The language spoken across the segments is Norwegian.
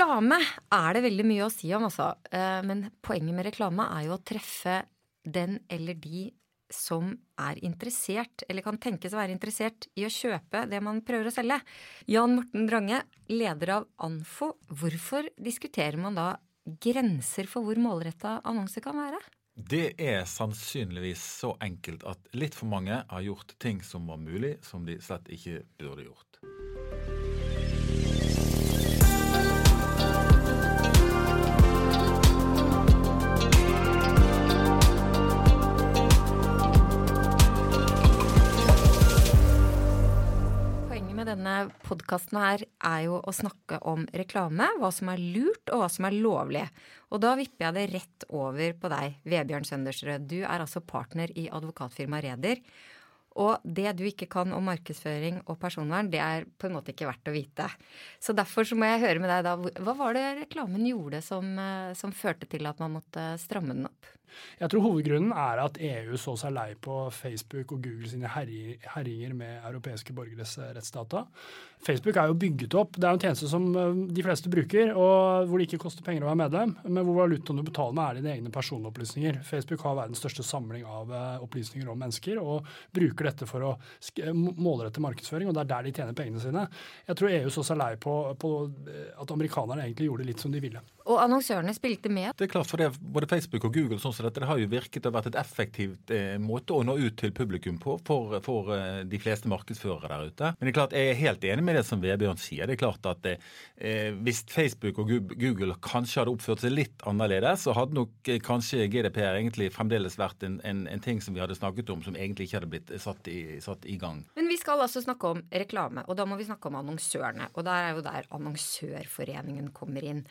Reklame er det veldig mye å si om, altså. Eh, men poenget med reklame er jo å treffe den eller de som er interessert, eller kan tenkes å være interessert i å kjøpe det man prøver å selge. Jan Morten Drange, leder av Anfo. Hvorfor diskuterer man da grenser for hvor målretta annonser kan være? Det er sannsynligvis så enkelt at litt for mange har gjort ting som var mulig, som de slett ikke burde gjort. Denne podkasten her er jo å snakke om reklame, hva som er lurt og hva som er lovlig. Og da vipper jeg det rett over på deg, Vebjørn Søndersrød. Du er altså partner i advokatfirmaet Reder. Og det du ikke kan om markedsføring og personvern, det er på en måte ikke verdt å vite. Så derfor så må jeg høre med deg da, hva var det reklamen gjorde som, eh, som førte til at man måtte stramme den opp? Jeg tror hovedgrunnen er at EU så seg lei på Facebook og Google sine herjinger med europeiske borgeres eh, rettsdata. Facebook er jo bygget opp. Det er en tjeneste som eh, de fleste bruker, og hvor det ikke koster penger å være medlem, men hvor valutaen du betaler med, er dine egne personopplysninger. Facebook har verdens største samling av eh, opplysninger om mennesker, og bruker dette for å målrette markedsføring, og det er der de tjener pengene sine. Jeg tror EU så seg lei på, på at amerikanerne egentlig gjorde litt som de ville. Og annonsørene spilte med? Det er klart, for det, både Facebook og Google sånn som dette, det har jo virket å vært et effektivt eh, måte å nå ut til publikum på for, for eh, de fleste markedsførere der ute. Men det er klart, jeg er helt enig med det som Vebjørn sier. Det er klart at eh, Hvis Facebook og Google kanskje hadde oppført seg litt annerledes, så hadde nok eh, kanskje GDPR egentlig fremdeles vært en, en, en, ting som vi hadde snakket om, som egentlig ikke hadde blitt satt i, satt i gang. Men vi skal altså snakke om reklame, og da må vi snakke om annonsørene. Og der er jo der Annonsørforeningen kommer inn.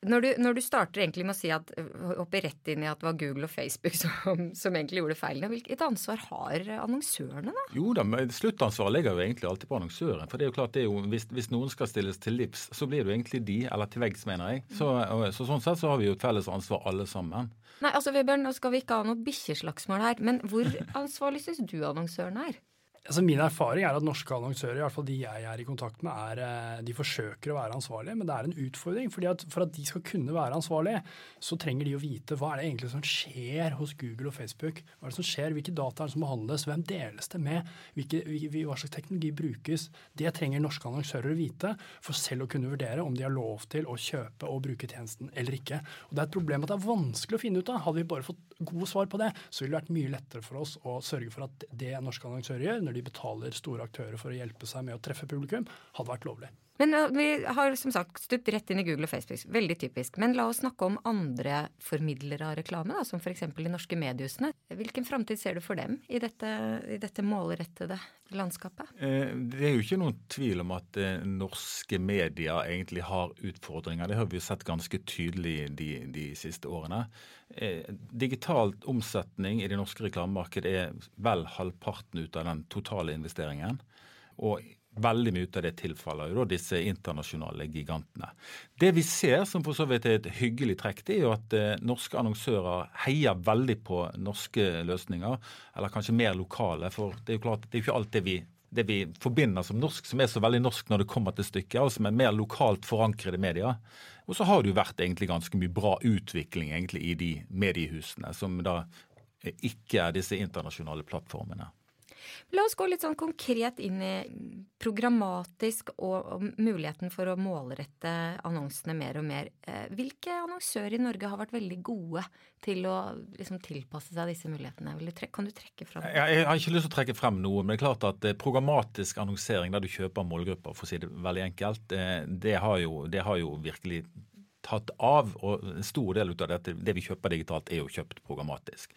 Når du, når du, starter egentlig med å si at hopper rett inn i at det var Google og Facebook som, som egentlig gjorde feilene, hvilket ansvar har annonsørene da? Jo da, men sluttansvaret ligger jo egentlig alltid på annonsøren. For det er jo klart, det er jo, hvis, hvis, noen skal stilles til livs, så blir det jo egentlig de, eller til veggs, mener jeg. Så, så, sånn sett så har vi jo et felles ansvar alle sammen. Nei, altså Vebjørn, nå skal vi ikke ha noe bikkjeslagsmål her, men hvor ansvarlig syns du annonsørene er? Altså min erfaring er at norske annonsører, i hvert fall de jeg er i kontakt med, er, eh, de forsøker å være ansvarlige, men det er en utfordring. fordi at For at de skal kunne være ansvarlige, så trenger de å vite hva er det egentlig som skjer hos Google og Facebook. Hva er det som skjer, Hvilke data er det som behandles, hvem deles det med, hvilke, hva slags teknologi brukes. Det trenger norske annonsører å vite for selv å kunne vurdere om de har lov til å kjøpe og bruke tjenesten eller ikke. Og Det er et problem at det er vanskelig å finne ut av. Hadde vi bare fått gode svar på det, så ville det vært mye lettere for oss å sørge for at det norske annonsører gjør, når de betaler store aktører for å hjelpe seg med å treffe publikum, hadde vært lovlig. Men vi har som sagt stupt rett inn i Google og Facebook. Veldig typisk. Men la oss snakke om andre formidlere av reklame, da, som f.eks. de norske mediehusene. Hvilken framtid ser du for dem i dette, i dette målrettede landskapet? Eh, det er jo ikke noen tvil om at eh, norske medier egentlig har utfordringer. Det har vi jo sett ganske tydelig de, de siste årene. Digitalt digital omsetning i det norske reklamemarkedet er vel halvparten ut av den totale investeringen. Og veldig mye av det tilfaller jo da disse internasjonale gigantene. Det vi ser, som for så vidt er et hyggelig trekk, det er jo at eh, norske annonsører heier veldig på norske løsninger, eller kanskje mer lokale. For det er jo klart, det er ikke alt det vi, det vi forbinder som norsk, som er så veldig norsk når det kommer til stykket, altså med mer lokalt forankrede medier. Og så har det jo vært egentlig ganske mye bra utvikling egentlig i de mediehusene, som da ikke er disse internasjonale plattformene. La oss gå litt sånn konkret inn i programmatisk og, muligheten for å målrette annonsene mer og mer. Eh, hvilke annonsører i Norge har vært veldig gode til å liksom, tilpasse seg disse mulighetene? Kan du trekke fram Jeg, jeg har ikke lyst til å trekke frem noe, men det er klart at eh, programmatisk annonsering der du kjøper målgrupper, for å si det veldig enkelt, eh, det har jo, det har jo virkelig tatt av. Og en stor del av dette, det vi kjøper digitalt, er jo kjøpt programmatisk.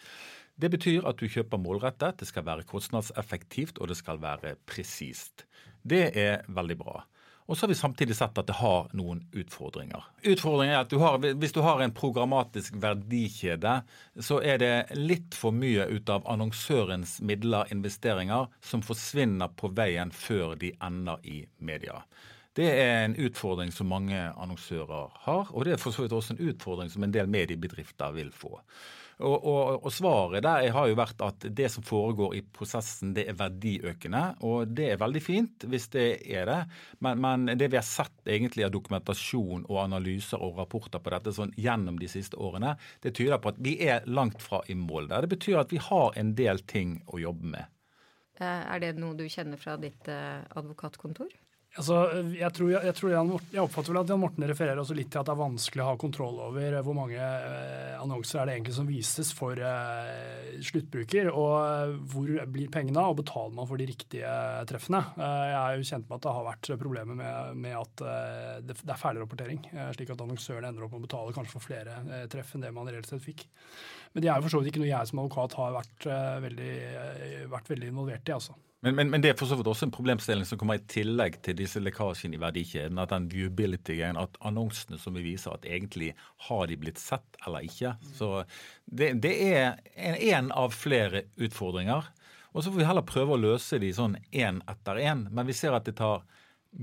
Det betyr at du kjøper målrettet, det skal være kostnadseffektivt og det skal være presist. Det er veldig bra. Og så har vi samtidig sett at det har noen utfordringer. Utfordringen er at du har, Hvis du har en programmatisk verdikjede, så er det litt for mye ut av annonsørens midler, investeringer, som forsvinner på veien før de ender i media. Det er en utfordring som mange annonsører har, og det er for så vidt også en utfordring som en del mediebedrifter vil få. Og, og, og, Svaret der har jo vært at det som foregår i prosessen, det er verdiøkende. Og det er veldig fint hvis det er det, men, men det vi har sett egentlig av dokumentasjon og analyser og rapporter på dette sånn gjennom de siste årene, det tyder på at vi er langt fra i mål der. Det betyr at vi har en del ting å jobbe med. Eh, er det noe du kjenner fra ditt eh, advokatkontor? Altså, jeg, tror, jeg, tror Jan, jeg, oppfatter vel at Jan Morten refererer også litt til at det er vanskelig å ha kontroll over hvor mange eh, annonser er det egentlig som vises for eh, sluttbruker, og eh, hvor blir pengene av, og betaler man for de riktige treffene. Eh, jeg er jo kjent med at det har vært problemer med, med at eh, det, det, er feilrapportering, eh, slik at annonsørene ender opp med å betale kanskje for flere treff enn det man reelt sett fikk. Men det er jo for så vidt ikke noe jeg som advokat har vært, veldig, vært veldig involvert i. altså. Men, men, men, det er for så vidt også en problemstilling som kommer i tillegg til disse lekkasjene i verdikjeden. At den viewability-greien, at annonsene som vi viser, at egentlig har de blitt sett eller ikke. Så det, det er en av flere utfordringer. Og så får vi heller prøve å løse de sånn én etter én. Men vi ser at det tar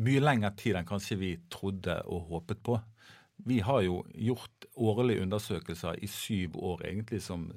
mye lengre tid enn kanskje vi trodde og håpet på. Vi har jo gjort årlige undersøkelser i syv år egentlig som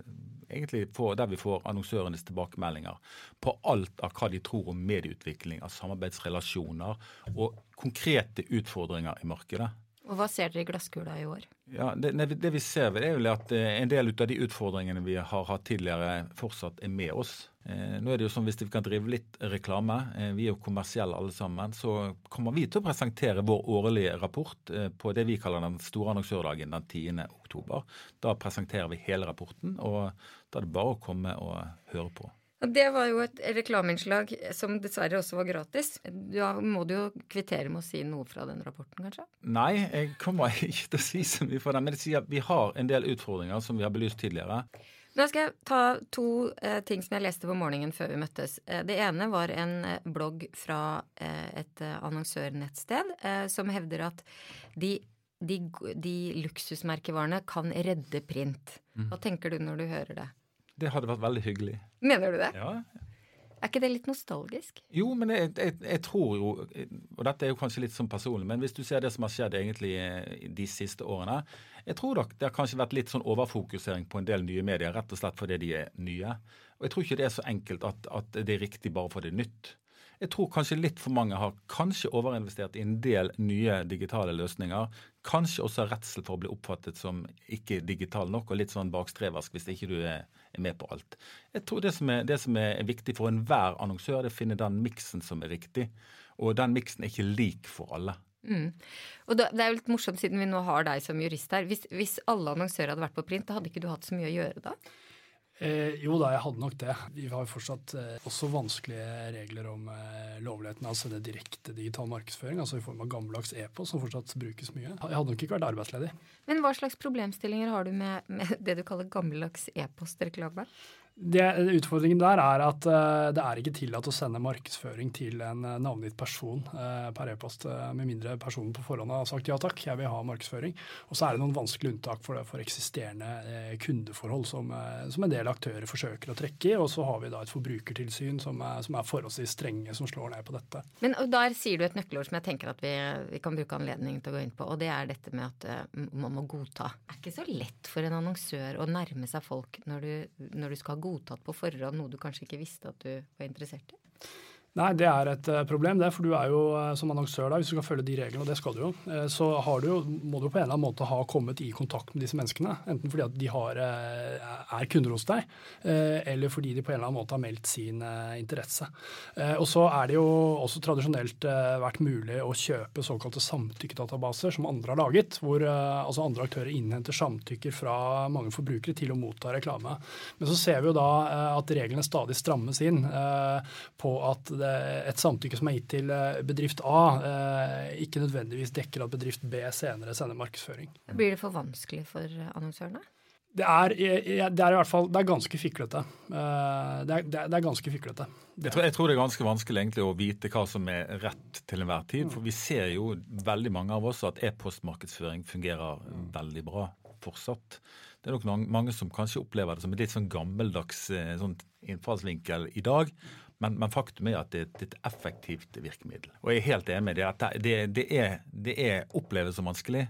egentlig får, der vi får annonsørenes tilbakemeldinger på alt av hva de tror om medieutvikling, av samarbeidsrelasjoner og konkrete utfordringer i markedet. Og Hva ser dere i glasskula i år? Ja, det, det, vi ser, er vel at eh, en del av de utfordringene vi har hatt tidligere, fortsatt er med oss. Eh, nå er det jo sånn, Hvis vi kan drive litt reklame, eh, vi er jo kommersielle alle sammen, så kommer vi til å presentere vår årlige rapport på det vi kaller den store annonsørdagen den 10. oktober. Da presenterer vi hele rapporten, og da er det bare å komme og høre på. Det var jo et reklameinnslag som dessverre også var gratis. Da må du jo kvittere med å si noe fra den rapporten, kanskje? Nei, jeg kommer ikke til å si så mye fra den. Men jeg sier at vi har en del utfordringer som vi har belyst tidligere. Nå skal jeg ta to eh, ting som jeg leste på morgenen før vi møttes. Eh, det ene var en eh, blogg fra eh, et eh, annonsørnettsted eh, som hevder at de, de, de luksusmerkevarene kan redde print. Mhm. Hva tenker du når du hører det? Det hadde vært veldig hyggelig. Mener du det? Ja. Er ikke det litt nostalgisk? Jo, men jeg, jeg, jeg, tror jo Og dette er jo kanskje litt sånn personlig, men hvis du ser det som har skjedd egentlig eh, de siste årene Jeg tror nok det har kanskje vært litt sånn overfokusering på en del nye medier, rett og slett fordi de er nye. Og jeg tror ikke det er så enkelt at, at det er riktig bare fordi det er nytt. Jeg tror kanskje litt for mange har kanskje overinvestert i en del nye digitale løsninger. Kanskje også redsel for å bli oppfattet som ikke digital nok og litt sånn bakstreversk hvis ikke du er, med på alt. Jeg tror det som er, det som er viktig for enhver annonsør, er å finne den miksen som er riktig. Og den miksen er ikke lik for alle. Mm. Og Det er jo litt morsomt siden vi nå har deg som jurist her. Hvis, hvis alle annonsører hadde vært på print, da hadde ikke du hatt så mye å gjøre da? Eh, jo da, jeg hadde nok det. Vi har jo fortsatt eh, også vanskelige regler om eh, lovligheten av å sende direkte digital markedsføring, altså i form av gammeldags e-post, som fortsatt brukes mye. Jeg hadde nok ikke vært arbeidsledig. Men hva slags problemstillinger har du med, med det du kaller gammeldags e-postreklame? Det, utfordringen der er at uh, det er ikke tillatt å sende markedsføring til en uh, navngitt person uh, per e-post, med mindre personen på forhånd har sagt ja takk, jeg vil ha markedsføring. Og så er det noen vanskelige unntak for, for eksisterende kundeforhold som, som, en del aktører forsøker å trekke i. Og så har vi da et forbrukertilsyn som er, som er forholdsvis strenge, som slår ned på dette. Men der sier du et nøkkelord som jeg tenker at vi, vi kan bruke anledningen til å gå inn på, og det er dette med at man må godta. Det er ikke så lett for en annonsør å nærme seg folk når du, når du skal godtatt på forhånd noe du kanskje ikke visste at du var interessert i? Nei, det er et uh, problem, det. For du er jo uh, som annonsør, da, hvis du skal følge de reglene, og det skal du jo, så så du jo, må du på en eller annen måte ha kommet i kontakt med disse menneskene. Enten fordi at de har, er kunder hos deg, eller fordi de på en eller annen måte har meldt sin interesse. Og så er det jo også tradisjonelt vært mulig å kjøpe såkalte samtykkedatabaser som andre har laget, hvor altså andre aktører innhenter samtykker fra mange forbrukere til å motta reklame. Men så ser vi jo da at reglene stadig strammes inn på at et samtykke som er gitt til eh, bedrift A, eh, ikke nødvendigvis dekker at bedrift B senere sender markedsføring. Blir det for vanskelig for annonsørene? Det er, det er, i hvert fall det er ganske fiklete. Eh, det er, det er ganske fiklete. Jeg tror, jeg tror, det er ganske vanskelig egentlig å vite hva som er rett til enhver tid. For vi ser jo veldig mange av oss at e-postmarkedsføring fungerer veldig bra. fortsatt. Det er nok mange som kanskje opplever det som en litt sånn gammeldags eh, sånn innfallsvinkel i dag. Men, men, faktum er at det, er et effektivt virkemiddel. Og jeg er helt enig med det. at Det, det, er, det er oppleves som vanskelig.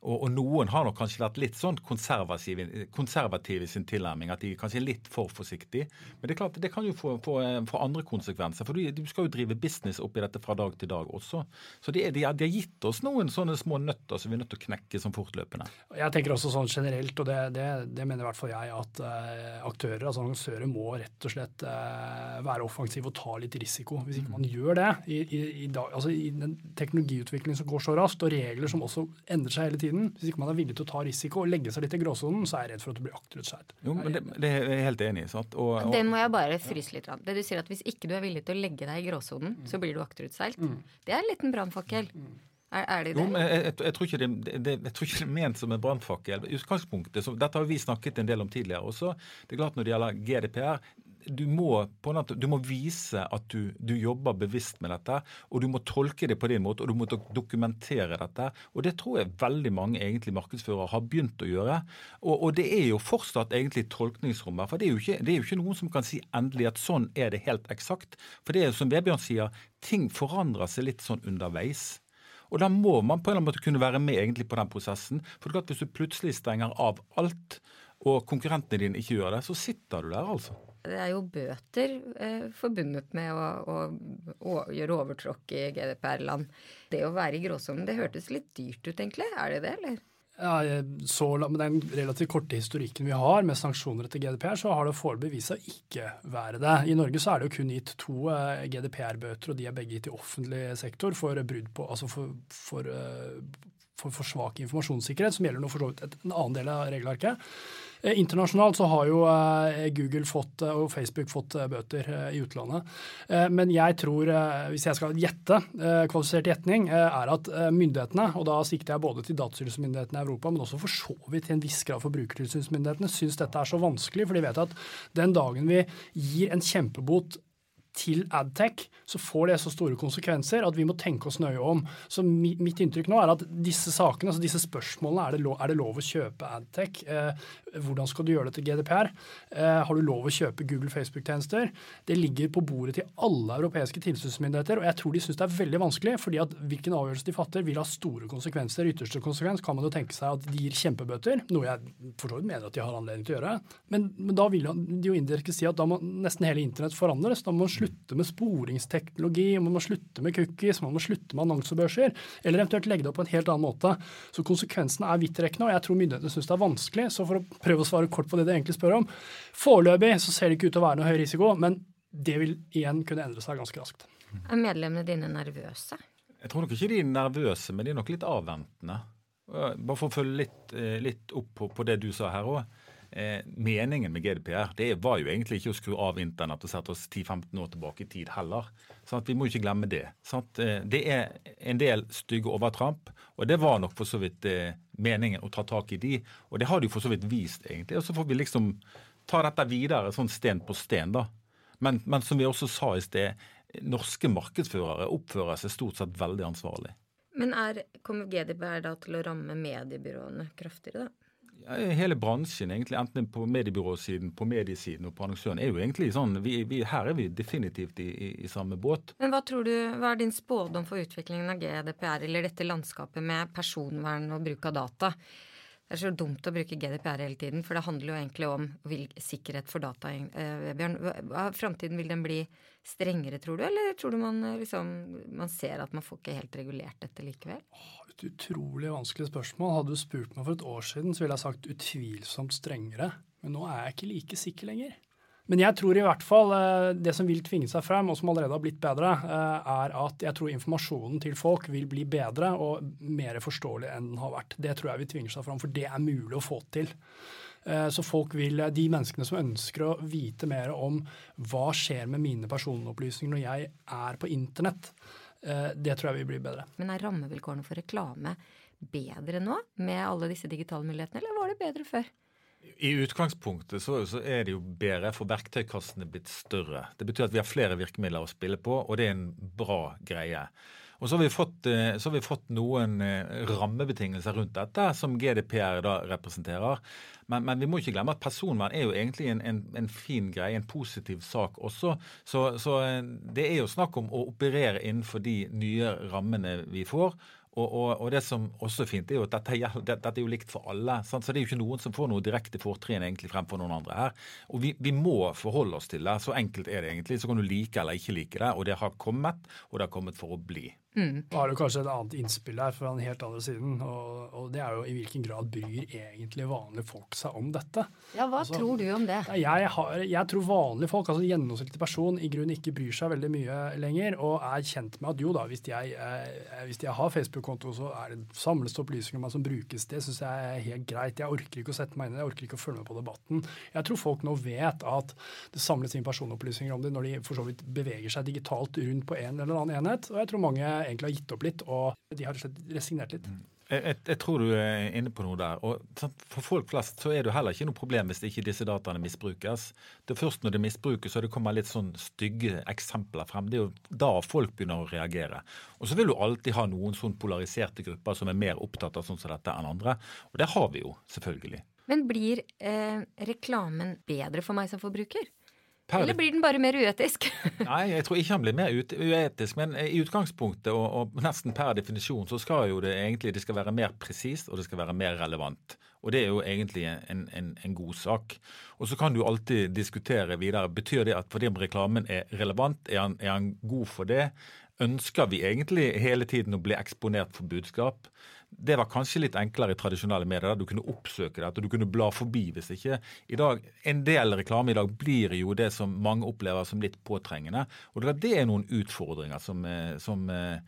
Og, og, noen har nok kanskje vært litt sånn konservative, konservative i sin tilnærming. At de kanskje er litt for forsiktige. Men det er klart, det kan jo få, få, få andre konsekvenser. For du, skal jo drive business oppi dette fra dag til dag også. Så de, de, de, har gitt oss noen sånne små nøtter som vi er nødt til å knekke som fortløpende. Jeg tenker også sånn generelt, og det, det, det mener i hvert fall jeg, at uh, aktører, altså annonsører, må rett og slett uh, være offensive og ta litt risiko. Hvis ikke man gjør det i, i, i, dag, altså i den teknologiutviklingen som går så raskt, og regler som også endrer seg hele tiden, tiden. Hvis ikke man er villig til å ta risiko og legge seg litt i gråsonen, så er jeg redd for at du blir akterutseilt. Jo, men det, det, er jeg helt enig i. sant? Og, og, Den må jeg bare fryse litt. Det du sier at Hvis ikke du er villig til å legge deg i gråsonen, mm. så blir du akterutseilt. Mm. Det er en liten brannfakkel. Mm. Er, er, det det? Jo, men jeg, jeg, jeg, tror ikke det, det, jeg tror ikke det er ment som en brannfakkel. Dette har vi snakket en del om tidligere også. Det er klart Når det gjelder GDPR, du må, du må, vise at du, du, jobber bevisst med dette, og du må tolke det på din måte, og du må dokumentere dette. Og Det tror jeg veldig mange egentlig markedsførere har begynt å gjøre. Og, og det er jo fortsatt egentlig tolkningsrommet. For det er, ikke, det er jo ikke noen som kan si endelig at sånn er det helt eksakt. For det er jo som Vebjørn sier, ting forandrer seg litt sånn underveis. Og da må man på en eller annen måte kunne være med egentlig på den prosessen. For det er klart Hvis du plutselig stenger av alt, og konkurrentene dine ikke gjør det, så sitter du der, altså. Det er jo bøter eh, forbundet med å, å, å, gjøre overtråkk i GDPR-land. Det å være i gråsonen, det hørtes litt dyrt ut, egentlig. Er det det, eller? Ja, så, Med den relativt korte historikken vi har med sanksjoner etter GDPR, så har det foreløpig vist seg ikke være det. I Norge så er det jo kun gitt to eh, GDPR-bøter, og de er begge gitt i offentlig sektor for brudd på altså for, for, eh, for, for svak informasjonssikkerhet, som gjelder noe for så vidt en annen del av regelverket. Eh, internasjonalt så har jo eh, Google fått, eh, og Facebook fått bøter i utlandet. Men jeg tror, hvis jeg skal gjette, kvalifisert gjetning, er at myndighetene, og da sikter jeg både til datatilsynsmyndighetene i Europa, men også for så vidt til en viss grad forbrukertilsynsmyndighetene, syns dette er så vanskelig. For de vet at den dagen vi gir en kjempebot til Adtech, så får det så store konsekvenser at vi må tenke oss nøye om. Så mitt inntrykk nå er at disse sakene, altså disse spørsmålene, er det lov, er det lov å kjøpe Adtech? Eh, hvordan skal du gjøre det til GDPR? Eh, har du lov å kjøpe Google Facebook-tjenester? Det ligger på bordet til alle europeiske tilsynsmyndigheter, og jeg tror de syns det er veldig vanskelig, fordi at hvilken avgjørelse de fatter, vil ha store konsekvenser. Ytterste konsekvens kan man jo tenke seg at de gir kjempebøter, noe jeg for så vidt mener at de har anledning til å gjøre. Men, men da vil de jo indirekte si at da må nesten hele internett forandres. Da må man slutte med sporingsteknologi, man må slutte med cookies, man må slutte med annonsebørser, eller eventuelt legge det opp på en helt annen måte. Så konsekvensene er vidtrekkende, og jeg tror myndighetene syns det er vanskelig. Så for å prøve å svare kort på det de egentlig spør om Foreløpig så ser det ikke ut til å være noe høy risiko, men det vil igjen kunne endre seg ganske raskt. Er medlemmene dine nervøse? Jeg tror nok ikke de er nervøse, men de er nok litt avventende. Bare for å følge litt, eh, litt opp på, på det du sa her òg eh, meningen med GDPR det var jo egentlig ikke å skru av internett og sette oss 10-15 år tilbake i tid heller. Sånn vi må ikke glemme det. Sant? Eh, det er en del stygge overtramp, og det var nok for så vidt eh, meningen å ta tak i de. Og det har de for så vidt vist, egentlig. Og så får vi liksom ta dette videre sånn sten på sten, da. Men, men som vi også sa i sted, norske markedsførere oppfører seg stort sett veldig ansvarlig. Men er, kommer GDPR da til å ramme mediebyråene kraftigere, da? Hele bransjen, egentlig, enten på mediebyråsiden, på mediesiden og på annonsøren, er jo egentlig sånn vi, vi, Her er vi definitivt i, i, i, samme båt. Men hva tror du, hva er din spådom for utviklingen av GDPR, eller dette landskapet med personvern og bruk av data? Det er så dumt å bruke GDPR hele tiden, for det handler jo egentlig om sikkerhet for data. Eh, Bjørn, Framtiden, vil den bli strengere, tror du, eller tror du man, eh, liksom, man ser at man får ikke helt regulert dette likevel? et utrolig vanskelig spørsmål. Hadde du spurt meg for et år siden, så ville jeg sagt utvilsomt strengere. Men nå er jeg ikke like sikker lenger. Men jeg tror i hvert fall eh, det som vil tvinge seg frem, og som allerede har blitt bedre, eh, er at jeg tror informasjonen til folk vil bli bedre og mer forståelig enn den har vært. Det tror jeg vil tvinge seg frem, for det er mulig å få til. Eh, så folk vil, de menneskene som ønsker å vite mer om hva skjer med mine personopplysninger når jeg er på internett, det tror jeg vil bli bedre. Men er rammevilkårene for reklame bedre nå med alle disse digitale mulighetene, eller var det bedre før? I utgangspunktet så, så, er det jo bedre, for verktøykassen er blitt større. Det betyr at vi har flere virkemidler å spille på, og det er en bra greie. Og så har, vi fått, eh, har vi fått noen eh, rammebetingelser rundt dette, som GDPR da representerer. Men, men, vi må ikke glemme at personvern er jo egentlig en, en, en fin greie, en positiv sak også. Så, så, eh, det er jo snakk om å operere innenfor de nye rammene vi får. Og, og, og, det som også er fint, er jo at dette, dette er jo likt for alle. Sant? Så det er jo ikke noen som får noe direkte fortrinn egentlig fremfor noen andre her. Og vi, vi, må forholde oss til det. Så enkelt er det egentlig. Så kan du like eller ikke like det. Og det har kommet, og det har kommet for å bli. Mm. Da har du kanskje et annet innspill her fra den helt andre siden. Og, og, det er jo i hvilken grad bryr egentlig vanlige folk seg om dette? Ja, Hva altså, tror du om det? Jeg, har, jeg, tror vanlige folk, altså gjennomsnittlig person, i grunnen ikke bryr seg veldig mye lenger. Og er kjent med at jo da, hvis jeg, eh, hvis jeg har Facebook-konto, så er det samles opplysninger om meg som brukes. Det syns jeg er helt greit. Jeg orker ikke å sette meg inn i det, jeg orker ikke å følge med på debatten. Jeg tror folk nå vet at det samles inn personopplysninger om det når de for så vidt beveger seg digitalt rundt på en eller annen enhet. Og jeg tror mange egentlig har gitt opp litt, og de har resignert litt. Mm. Jeg, jeg, tror du er inne på noe der. og For folk flest så er det heller ikke noe problem hvis ikke disse dataene misbrukes. Det er først når det misbrukes og det kommer litt sånn stygge eksempler frem. Det er jo da folk begynner å reagere. Og så vil du alltid ha noen sånn polariserte grupper som er mer opptatt av sånn som dette enn andre. Og det har vi jo, selvfølgelig. Men blir eh, reklamen bedre for meg som forbruker? Eller blir den bare mer uetisk? Nei, jeg tror ikke han blir mer uetisk. Men i utgangspunktet, og, og, nesten per definisjon, så skal jo det egentlig det skal være mer presist, og det skal være mer relevant. Og det er jo egentlig en, en, en god sak. Og så kan du alltid diskutere videre. Betyr det at fordi reklamen er relevant, er han, er han god for det? Ønsker vi egentlig hele tiden å bli eksponert for budskap? Det var kanskje litt enklere i tradisjonelle medier. der Du kunne oppsøke dette, du kunne bla forbi hvis ikke. I dag, En del reklame i dag blir jo det som mange opplever som litt påtrengende. Og det er noen utfordringer som, eh, som eh,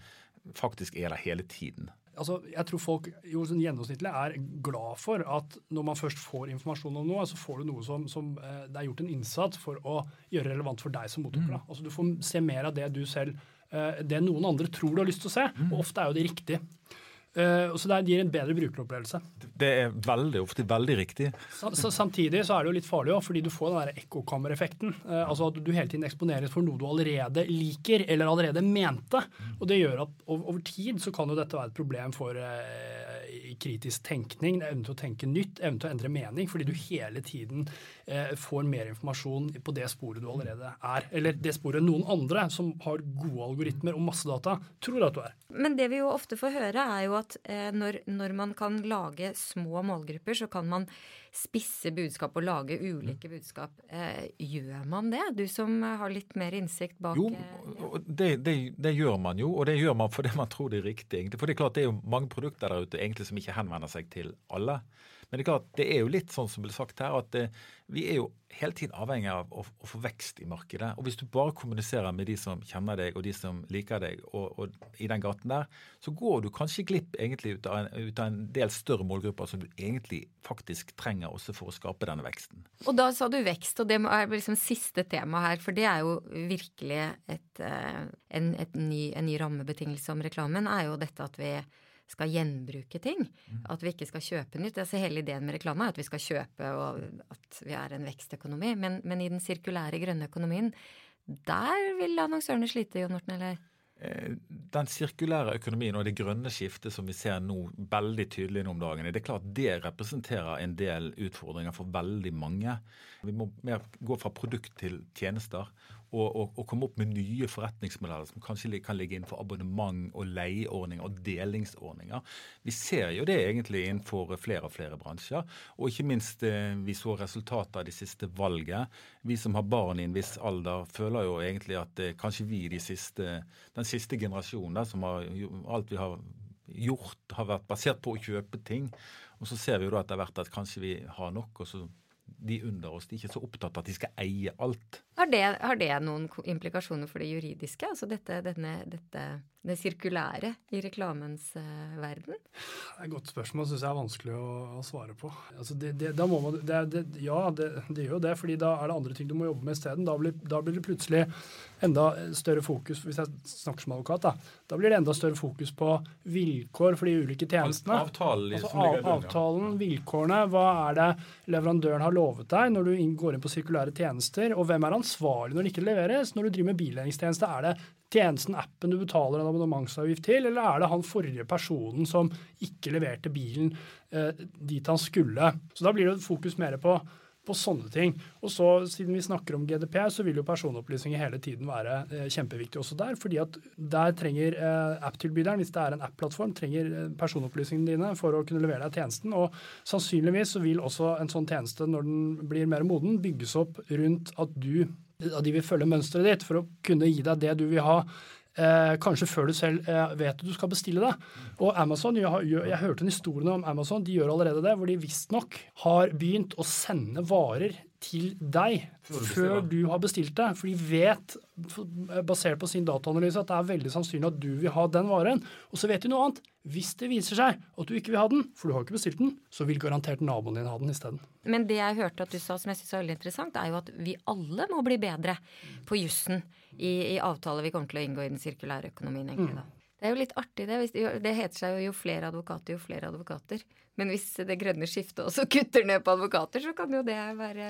faktisk er der hele tiden. Altså, jeg tror folk jo sånn gjennomsnittlig er glad for at når man først får informasjon om noe, så får du noe som, som eh, det er gjort en innsats for å gjøre relevant for deg som mottaker. Mm. Altså, du får se mer av det du selv det noen andre tror du har lyst til å se. Mm. Og ofte er jo det riktig. Uh, så det gir en bedre brukeropplevelse. Det er veldig ofte veldig riktig. Samtidig så er det jo litt farlig også, fordi du får den ekkokammereffekten. Uh, altså at du hele tiden eksponeres for noe du allerede liker eller allerede mente. Og det gjør at over, over tid så kan jo dette være et problem for uh, kritisk tenkning, evnen til å tenke nytt, evnen til å endre mening, fordi du hele tiden eh, får mer informasjon på det sporet du allerede er. Eller det sporet noen andre som har gode algoritmer og masse data, tror at du er. Men det vi jo ofte får høre, er jo at eh, når, når man kan lage små målgrupper, så kan man spisse budskap og lage ulike budskap. Eh, gjør man det? Du som har litt mer innsikt bak Jo, eh, det, det, det, gjør man jo, og det gjør man fordi man tror det er riktig. For det er klart det er jo mange produkter der ute egentlig som ikke henvender seg til alle. Men det er klart, det er jo litt sånn som ble sagt her, at det, eh, vi er jo hele tiden avhengig av å, å, få vekst i markedet. Og hvis du bare kommuniserer med de som kjenner deg og de som liker deg, og, og i den gaten der, så går du kanskje glipp egentlig ut av, en, ut av en del større målgrupper som du egentlig faktisk trenger også for å skape denne veksten. Og da sa du vekst, og det er liksom siste tema her, for det er jo virkelig et, eh, en, et ny, en ny rammebetingelse om reklamen, er jo dette at vi skal gjenbruke ting. Mm. At vi ikke skal kjøpe nytt. Altså hele ideen med reklame er at vi skal kjøpe og at vi er en vekstøkonomi. Men, men i den sirkulære grønne økonomien, der vil annonsørene slite, Jon Morten, eller? Eh, den sirkulære økonomien og det grønne skiftet som vi ser nå veldig tydelig om dagen, det er klart det representerer en del utfordringer for veldig mange. Vi må mer gå fra produkt til tjenester og, og, komme opp med nye forretningsmodeller som kanskje kan ligge innenfor abonnement og leieordninger og delingsordninger. Vi ser jo det egentlig innenfor flere og flere bransjer. Og ikke minst eh, vi så resultatet av de siste valget. Vi som har barn i en viss alder, føler jo egentlig at eh, kanskje vi de siste, den siste generasjonen der, som har alt vi har gjort, har vært basert på å kjøpe ting. Og så ser vi jo da etter hvert at kanskje vi har nok, og så de under oss de er ikke så opptatt av at de skal eie alt. Har det, har det noen implikasjoner for det juridiske? Altså dette, denne, dette det sirkulære i reklamens uh, verden? Det er et godt spørsmål, syns jeg er vanskelig å, å svare på. Altså det, det, da må man, det, ja, det, gjør jo det, fordi da er det andre ting du må jobbe med isteden. Da, da blir det plutselig enda større fokus Hvis jeg snakker som advokat, da, da blir det enda større fokus på vilkår for de ulike tjenestene. Avtalen, altså, av, avtalen, vilkårene. Hva er det leverandøren har lovet deg når du går inn på sirkulære tjenester, og hvem er ansvarlig når det ikke leveres? Når du driver med billederingstjeneste, er det tjenesten, appen du betaler en abonnementsavgift til, eller er det han forrige personen som ikke leverte bilen eh, dit han skulle? Så da blir det fokus mer på på sånne ting. Og så, Siden vi snakker om GDPR, så vil jo personopplysninger hele tiden være eh, kjempeviktig også der. fordi at der trenger eh, app-tilbyderen, hvis det er en app-plattform, trenger eh, personopplysningene dine for å kunne levere deg tjenesten. Og sannsynligvis så vil også en sånn tjeneste, når den blir mer moden, bygges opp rundt at du at de vil følge mønsteret ditt for å kunne gi deg det du vil ha Eh, kanskje før du selv eh, vet at du skal bestille det. Og Amazon, jeg, har, jeg, hørte en historie om Amazon, de gjør allerede det, hvor de visstnok har begynt å sende varer til deg før du har bestilt det. For de vet, basert på sin dataanalyse, at det er veldig sannsynlig at du vil ha den varen. Og så vet de noe annet. Hvis det viser seg at du ikke vil ha den, for du har ikke bestilt den, så vil garantert naboen din ha den isteden. Men det jeg hørte at du sa som jeg syns er veldig interessant, er jo at vi alle må bli bedre på jussen i, i avtaler vi kommer til å inngå i den sirkulære økonomien, egentlig. da. Det er jo litt artig, det. Det heter seg jo jo flere advokater, jo flere advokater. Men hvis det grønne skiftet også kutter ned på advokater, så kan jo det være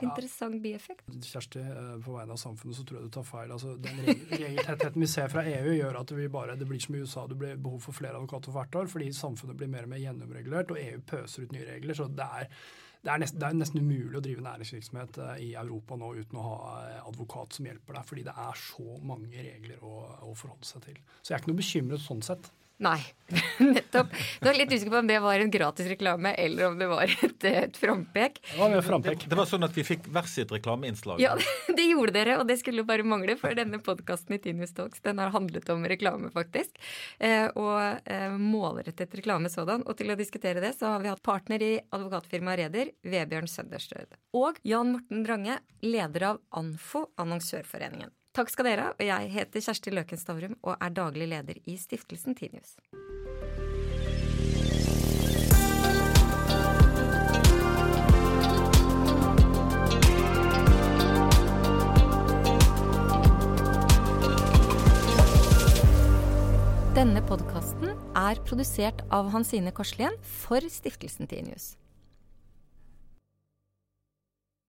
interessant ja. bieffekt. Kjersti, eh, på vegne av samfunnet så tror jeg du tar feil. Altså, den regeltettheten vi ser fra EU, gjør at bare, det blir som i USA. Det blir behov for flere advokater hvert år fordi samfunnet blir mer og mer gjennomregulert, og EU pøser ut nye regler. Så det er, det er, nesten, det er nesten umulig å drive næringsvirksomhet eh, i Europa nå uten å ha eh, advokat som hjelper deg, fordi det er så mange regler å, å forholde seg til. Så jeg er ikke noe bekymret sånn sett. Nei, nettopp. Du er litt usikker på om det var en gratis reklame eller om det var et, et frampek. Det. Det, det var sånn at vi fikk hver sitt reklameinnslag. Ja, det gjorde dere, og det skulle bare mangle, for denne podkasten i Tinius Talks den har handlet om reklame, faktisk. Eh, og eh, målrettet reklame sådan. Og til å diskutere det, så har vi hatt partner i advokatfirmaet Reder, Vebjørn Sønderstød. Og Jan Morten Drange, leder av ANFO, Annonsørforeningen. Takk skal dere ha. Og jeg heter Kjersti Løken Stavrum og er daglig leder i stiftelsen Tinius. Denne podkasten er produsert av Hansine Korslien for stiftelsen Tinius.